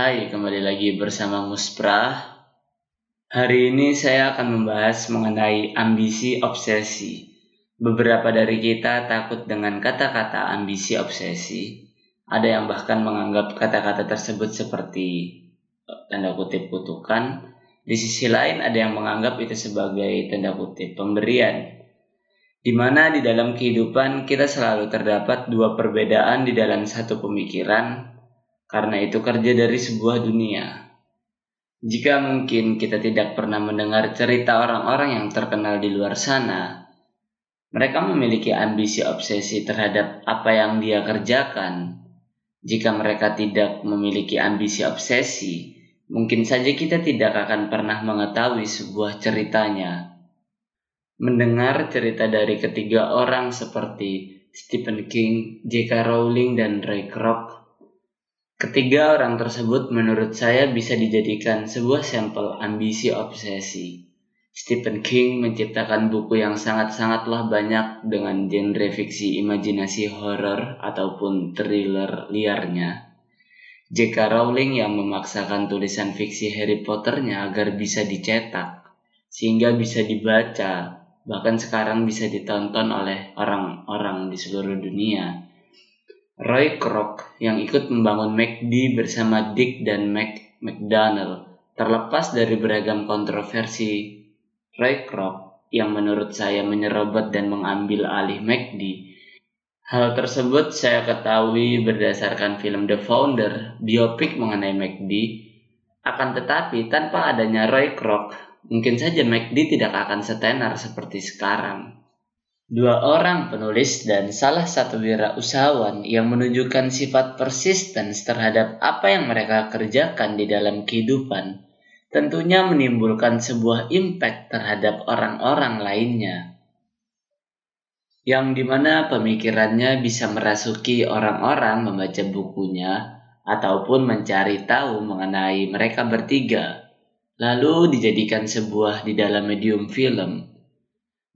Hai, kembali lagi bersama Muspra. Hari ini saya akan membahas mengenai ambisi obsesi. Beberapa dari kita takut dengan kata-kata ambisi obsesi. Ada yang bahkan menganggap kata-kata tersebut seperti tanda kutip kutukan. Di sisi lain ada yang menganggap itu sebagai tanda kutip pemberian. Di mana di dalam kehidupan kita selalu terdapat dua perbedaan di dalam satu pemikiran karena itu kerja dari sebuah dunia. Jika mungkin kita tidak pernah mendengar cerita orang-orang yang terkenal di luar sana, mereka memiliki ambisi obsesi terhadap apa yang dia kerjakan. Jika mereka tidak memiliki ambisi obsesi, mungkin saja kita tidak akan pernah mengetahui sebuah ceritanya. Mendengar cerita dari ketiga orang seperti Stephen King, J.K. Rowling, dan Ray Kroc Ketiga orang tersebut menurut saya bisa dijadikan sebuah sampel ambisi obsesi. Stephen King menciptakan buku yang sangat-sangatlah banyak dengan genre fiksi imajinasi horor ataupun thriller liarnya. J.K. Rowling yang memaksakan tulisan fiksi Harry Potternya agar bisa dicetak, sehingga bisa dibaca, bahkan sekarang bisa ditonton oleh orang-orang di seluruh dunia Roy Kroc yang ikut membangun McD bersama Dick dan Mac McDonald terlepas dari beragam kontroversi Roy Kroc yang menurut saya menyerobot dan mengambil alih McD. Hal tersebut saya ketahui berdasarkan film The Founder, biopik mengenai McD. Akan tetapi tanpa adanya Roy Kroc, mungkin saja McD tidak akan setenar seperti sekarang. Dua orang penulis dan salah satu wirausahawan yang menunjukkan sifat persisten terhadap apa yang mereka kerjakan di dalam kehidupan tentunya menimbulkan sebuah impact terhadap orang-orang lainnya. Yang di mana pemikirannya bisa merasuki orang-orang membaca bukunya ataupun mencari tahu mengenai mereka bertiga, lalu dijadikan sebuah di dalam medium film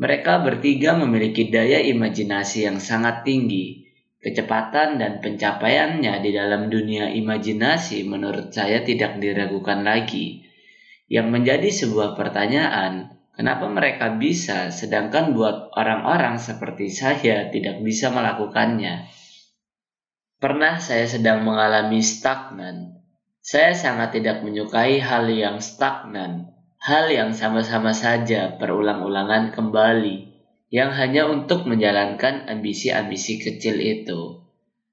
mereka bertiga memiliki daya imajinasi yang sangat tinggi. Kecepatan dan pencapaiannya di dalam dunia imajinasi menurut saya tidak diragukan lagi. Yang menjadi sebuah pertanyaan, kenapa mereka bisa sedangkan buat orang-orang seperti saya tidak bisa melakukannya? Pernah saya sedang mengalami stagnan. Saya sangat tidak menyukai hal yang stagnan hal yang sama-sama saja berulang-ulangan kembali, yang hanya untuk menjalankan ambisi-ambisi kecil itu.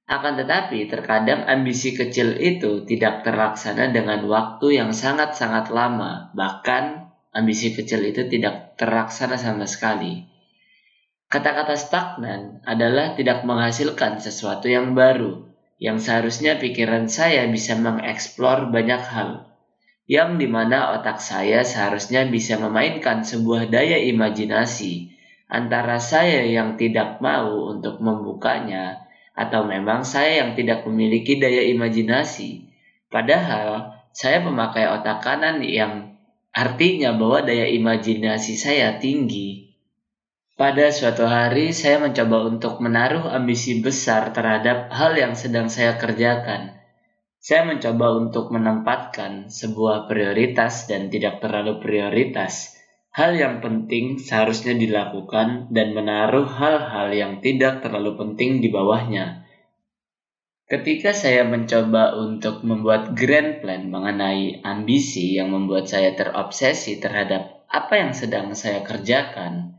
Akan tetapi, terkadang ambisi kecil itu tidak terlaksana dengan waktu yang sangat-sangat lama, bahkan ambisi kecil itu tidak terlaksana sama sekali. Kata-kata stagnan adalah tidak menghasilkan sesuatu yang baru, yang seharusnya pikiran saya bisa mengeksplor banyak hal yang di mana otak saya seharusnya bisa memainkan sebuah daya imajinasi antara saya yang tidak mau untuk membukanya atau memang saya yang tidak memiliki daya imajinasi. Padahal saya memakai otak kanan yang artinya bahwa daya imajinasi saya tinggi. Pada suatu hari saya mencoba untuk menaruh ambisi besar terhadap hal yang sedang saya kerjakan saya mencoba untuk menempatkan sebuah prioritas dan tidak terlalu prioritas. Hal yang penting seharusnya dilakukan dan menaruh hal-hal yang tidak terlalu penting di bawahnya. Ketika saya mencoba untuk membuat grand plan mengenai ambisi yang membuat saya terobsesi terhadap apa yang sedang saya kerjakan,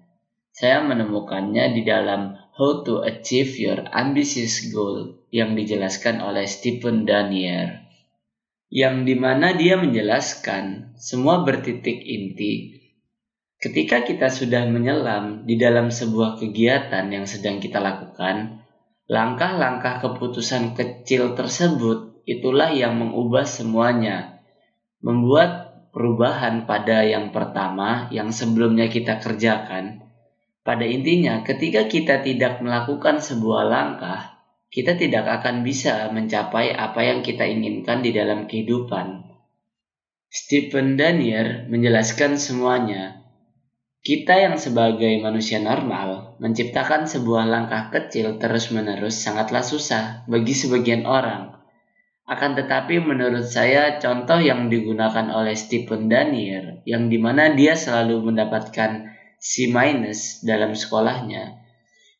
saya menemukannya di dalam How to Achieve Your Ambitious Goal yang dijelaskan oleh Stephen Danier yang di mana dia menjelaskan semua bertitik inti ketika kita sudah menyelam di dalam sebuah kegiatan yang sedang kita lakukan langkah-langkah keputusan kecil tersebut itulah yang mengubah semuanya membuat perubahan pada yang pertama yang sebelumnya kita kerjakan pada intinya, ketika kita tidak melakukan sebuah langkah, kita tidak akan bisa mencapai apa yang kita inginkan di dalam kehidupan. Stephen Danier menjelaskan semuanya. Kita yang sebagai manusia normal menciptakan sebuah langkah kecil terus-menerus sangatlah susah bagi sebagian orang. Akan tetapi menurut saya contoh yang digunakan oleh Stephen Daniel yang di mana dia selalu mendapatkan C minus dalam sekolahnya.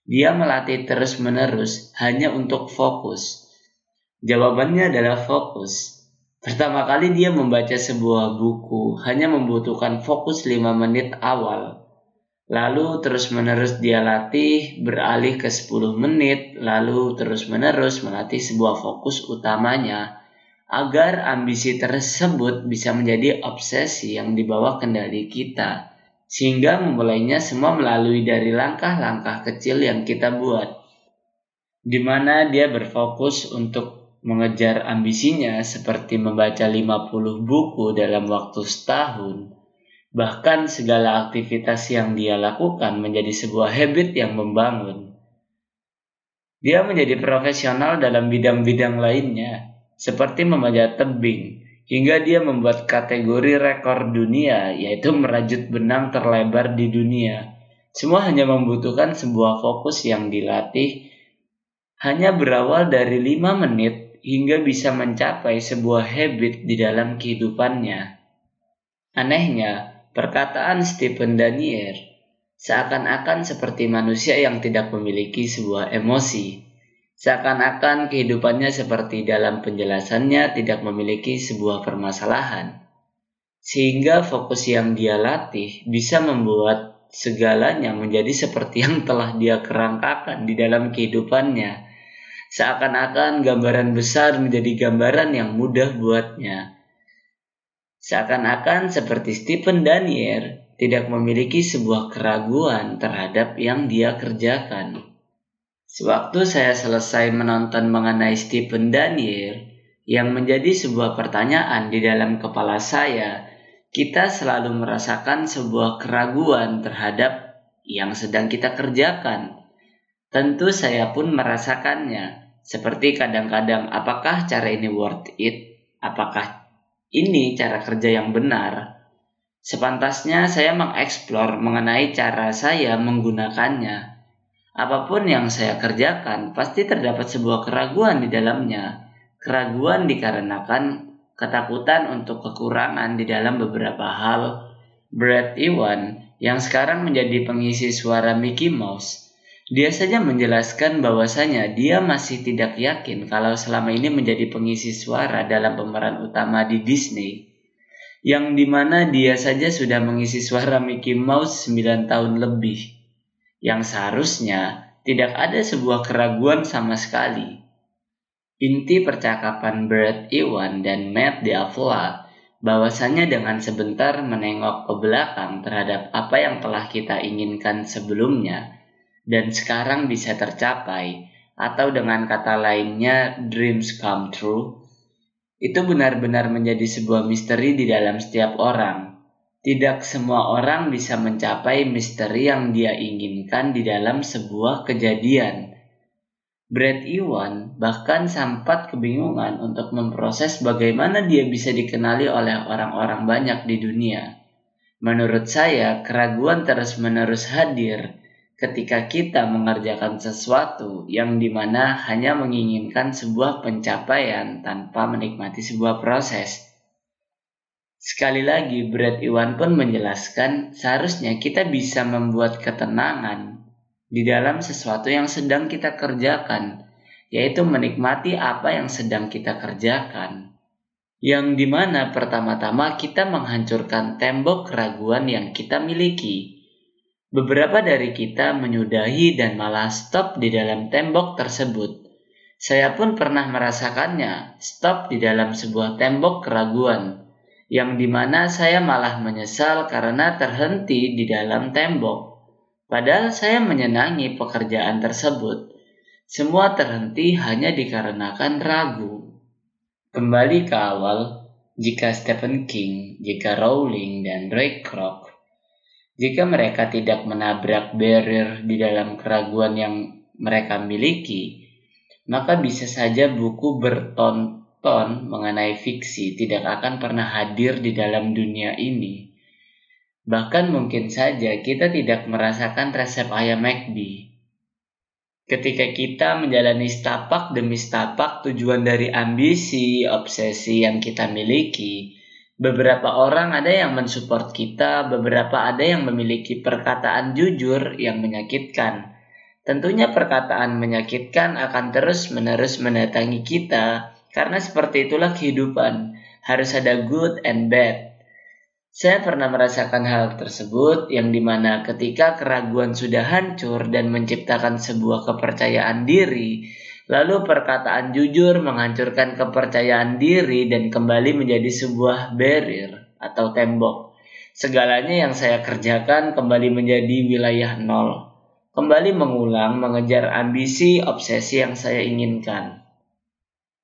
Dia melatih terus menerus hanya untuk fokus. Jawabannya adalah fokus. Pertama kali dia membaca sebuah buku hanya membutuhkan fokus 5 menit awal. Lalu terus menerus dia latih beralih ke 10 menit, lalu terus menerus melatih sebuah fokus utamanya agar ambisi tersebut bisa menjadi obsesi yang dibawa kendali kita sehingga memulainya semua melalui dari langkah-langkah kecil yang kita buat di mana dia berfokus untuk mengejar ambisinya seperti membaca 50 buku dalam waktu setahun Bahkan segala aktivitas yang dia lakukan menjadi sebuah habit yang membangun. Dia menjadi profesional dalam bidang-bidang lainnya, seperti memanjat tebing, hingga dia membuat kategori rekor dunia, yaitu merajut benang terlebar di dunia. Semua hanya membutuhkan sebuah fokus yang dilatih, hanya berawal dari lima menit hingga bisa mencapai sebuah habit di dalam kehidupannya. Anehnya, Perkataan Stephen Danier seakan-akan seperti manusia yang tidak memiliki sebuah emosi. Seakan-akan kehidupannya seperti dalam penjelasannya tidak memiliki sebuah permasalahan. Sehingga fokus yang dia latih bisa membuat segalanya menjadi seperti yang telah dia kerangkakan di dalam kehidupannya. Seakan-akan gambaran besar menjadi gambaran yang mudah buatnya Seakan-akan seperti Stephen Daniel tidak memiliki sebuah keraguan terhadap yang dia kerjakan. Sewaktu saya selesai menonton mengenai Stephen Daniel, yang menjadi sebuah pertanyaan di dalam kepala saya, kita selalu merasakan sebuah keraguan terhadap yang sedang kita kerjakan. Tentu saya pun merasakannya, seperti kadang-kadang apakah cara ini worth it? Apakah ini cara kerja yang benar. Sepantasnya saya mengeksplor mengenai cara saya menggunakannya. Apa pun yang saya kerjakan, pasti terdapat sebuah keraguan di dalamnya. Keraguan dikarenakan ketakutan untuk kekurangan di dalam beberapa hal. Brad Iwan, yang sekarang menjadi pengisi suara Mickey Mouse, dia saja menjelaskan bahwasanya dia masih tidak yakin kalau selama ini menjadi pengisi suara dalam pemeran utama di Disney, yang di mana dia saja sudah mengisi suara Mickey Mouse 9 tahun lebih, yang seharusnya tidak ada sebuah keraguan sama sekali. Inti percakapan Brad Iwan dan Matt Diavola bahwasanya dengan sebentar menengok ke belakang terhadap apa yang telah kita inginkan sebelumnya, dan sekarang bisa tercapai, atau dengan kata lainnya, dreams come true, itu benar-benar menjadi sebuah misteri di dalam setiap orang. Tidak semua orang bisa mencapai misteri yang dia inginkan di dalam sebuah kejadian. Brad Iwan bahkan sempat kebingungan untuk memproses bagaimana dia bisa dikenali oleh orang-orang banyak di dunia. Menurut saya, keraguan terus-menerus hadir ketika kita mengerjakan sesuatu yang di mana hanya menginginkan sebuah pencapaian tanpa menikmati sebuah proses. Sekali lagi, Brad Iwan pun menjelaskan seharusnya kita bisa membuat ketenangan di dalam sesuatu yang sedang kita kerjakan, yaitu menikmati apa yang sedang kita kerjakan. Yang di mana pertama-tama kita menghancurkan tembok keraguan yang kita miliki, Beberapa dari kita menyudahi dan malah stop di dalam tembok tersebut. Saya pun pernah merasakannya, stop di dalam sebuah tembok keraguan, yang di mana saya malah menyesal karena terhenti di dalam tembok. Padahal saya menyenangi pekerjaan tersebut. Semua terhenti hanya dikarenakan ragu. Kembali ke awal, jika Stephen King, jika Rowling, dan Ray Kroc jika mereka tidak menabrak barrier di dalam keraguan yang mereka miliki, maka bisa saja buku bertonton mengenai fiksi tidak akan pernah hadir di dalam dunia ini. Bahkan mungkin saja kita tidak merasakan resep ayam McD. Ketika kita menjalani setapak demi setapak tujuan dari ambisi, obsesi yang kita miliki, beberapa orang ada yang mensupport kita, beberapa ada yang memiliki perkataan jujur yang menyakitkan. Tentunya perkataan menyakitkan akan terus-menerus mendatangi kita, karena seperti itulah kehidupan. Harus ada good and bad. Saya pernah merasakan hal tersebut yang di mana ketika keraguan sudah hancur dan menciptakan sebuah kepercayaan diri, lalu perkataan jujur menghancurkan kepercayaan diri dan kembali menjadi sebuah barrier atau tembok. Segalanya yang saya kerjakan kembali menjadi wilayah nol. Kembali mengulang mengejar ambisi obsesi yang saya inginkan.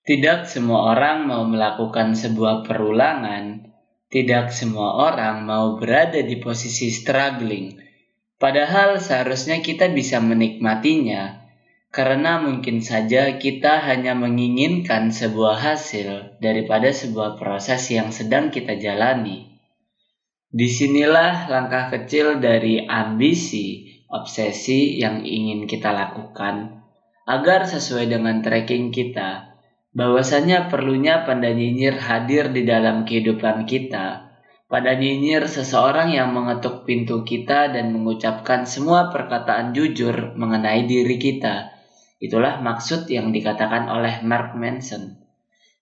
Tidak semua orang mau melakukan sebuah perulangan, tidak semua orang mau berada di posisi struggling, padahal seharusnya kita bisa menikmatinya, karena mungkin saja kita hanya menginginkan sebuah hasil daripada sebuah proses yang sedang kita jalani. Di sinilah langkah kecil dari ambisi, obsesi yang ingin kita lakukan, agar sesuai dengan tracking kita bahwasanya perlunya pada nyinyir hadir di dalam kehidupan kita. Pada nyinyir seseorang yang mengetuk pintu kita dan mengucapkan semua perkataan jujur mengenai diri kita. Itulah maksud yang dikatakan oleh Mark Manson.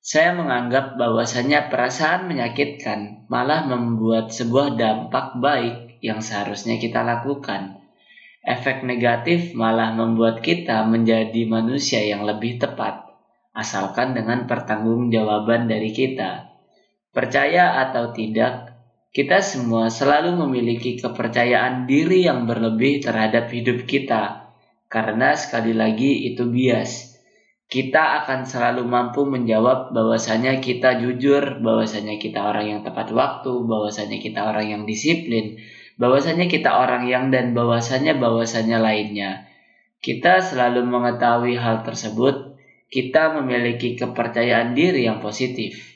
Saya menganggap bahwasanya perasaan menyakitkan malah membuat sebuah dampak baik yang seharusnya kita lakukan. Efek negatif malah membuat kita menjadi manusia yang lebih tepat asalkan dengan pertanggungjawaban dari kita. Percaya atau tidak, kita semua selalu memiliki kepercayaan diri yang berlebih terhadap hidup kita, karena sekali lagi itu bias. Kita akan selalu mampu menjawab bahwasanya kita jujur, bahwasanya kita orang yang tepat waktu, bahwasanya kita orang yang disiplin, bahwasanya kita orang yang dan bahwasanya bahwasanya lainnya. Kita selalu mengetahui hal tersebut kita memiliki kepercayaan diri yang positif.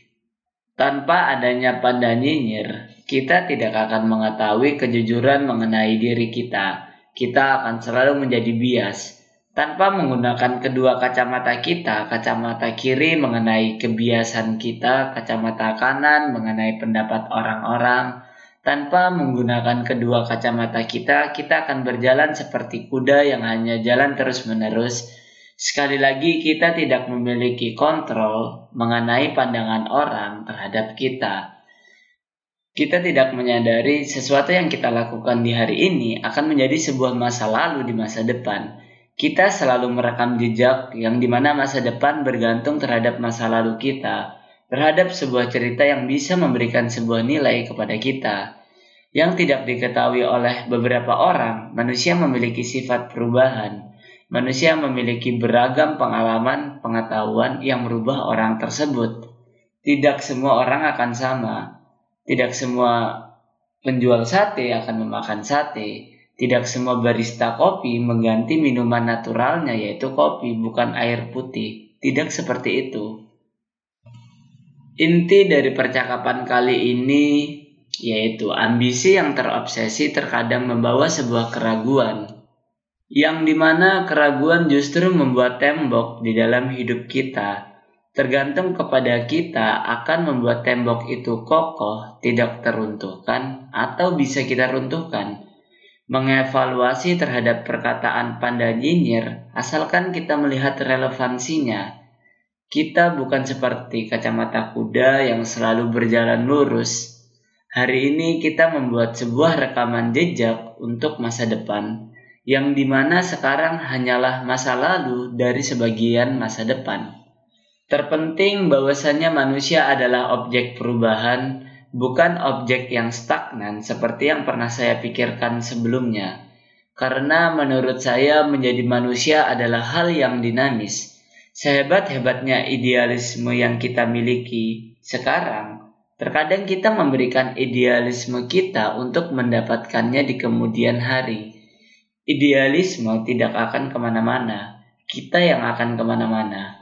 Tanpa adanya pandang nyinyir, kita tidak akan mengetahui kejujuran mengenai diri kita. Kita akan selalu menjadi bias. Tanpa menggunakan kedua kacamata kita, kacamata kiri mengenai kebiasaan kita, kacamata kanan mengenai pendapat orang-orang, tanpa menggunakan kedua kacamata kita, kita akan berjalan seperti kuda yang hanya jalan terus-menerus Sekali lagi, kita tidak memiliki kontrol mengenai pandangan orang terhadap kita. Kita tidak menyadari sesuatu yang kita lakukan di hari ini akan menjadi sebuah masa lalu di masa depan. Kita selalu merekam jejak yang di mana masa depan bergantung terhadap masa lalu kita, terhadap sebuah cerita yang bisa memberikan sebuah nilai kepada kita. Yang tidak diketahui oleh beberapa orang, manusia memiliki sifat perubahan manusia memiliki beragam pengalaman pengetahuan yang merubah orang tersebut. Tidak semua orang akan sama. Tidak semua penjual sate akan memakan sate. Tidak semua barista kopi mengganti minuman naturalnya yaitu kopi bukan air putih. Tidak seperti itu. Inti dari percakapan kali ini yaitu ambisi yang terobsesi terkadang membawa sebuah keraguan yang di mana keraguan justru membuat tembok di dalam hidup kita. Tergantung kepada kita akan membuat tembok itu kokoh, tidak teruntuhkan, atau bisa kita runtuhkan. Mengevaluasi terhadap perkataan panda nyinyir, asalkan kita melihat relevansinya. Kita bukan seperti kacamata kuda yang selalu berjalan lurus. Hari ini kita membuat sebuah rekaman jejak untuk masa depan yang di mana sekarang hanyalah masa lalu dari sebagian masa depan. Terpenting bahwasanya manusia adalah objek perubahan, bukan objek yang stagnan seperti yang pernah saya pikirkan sebelumnya. Karena menurut saya menjadi manusia adalah hal yang dinamis. Sehebat-hebatnya idealisme yang kita miliki sekarang, terkadang kita memberikan idealisme kita untuk mendapatkannya di kemudian hari idealisme tidak akan ke mana-mana. Kita yang akan ke mana-mana.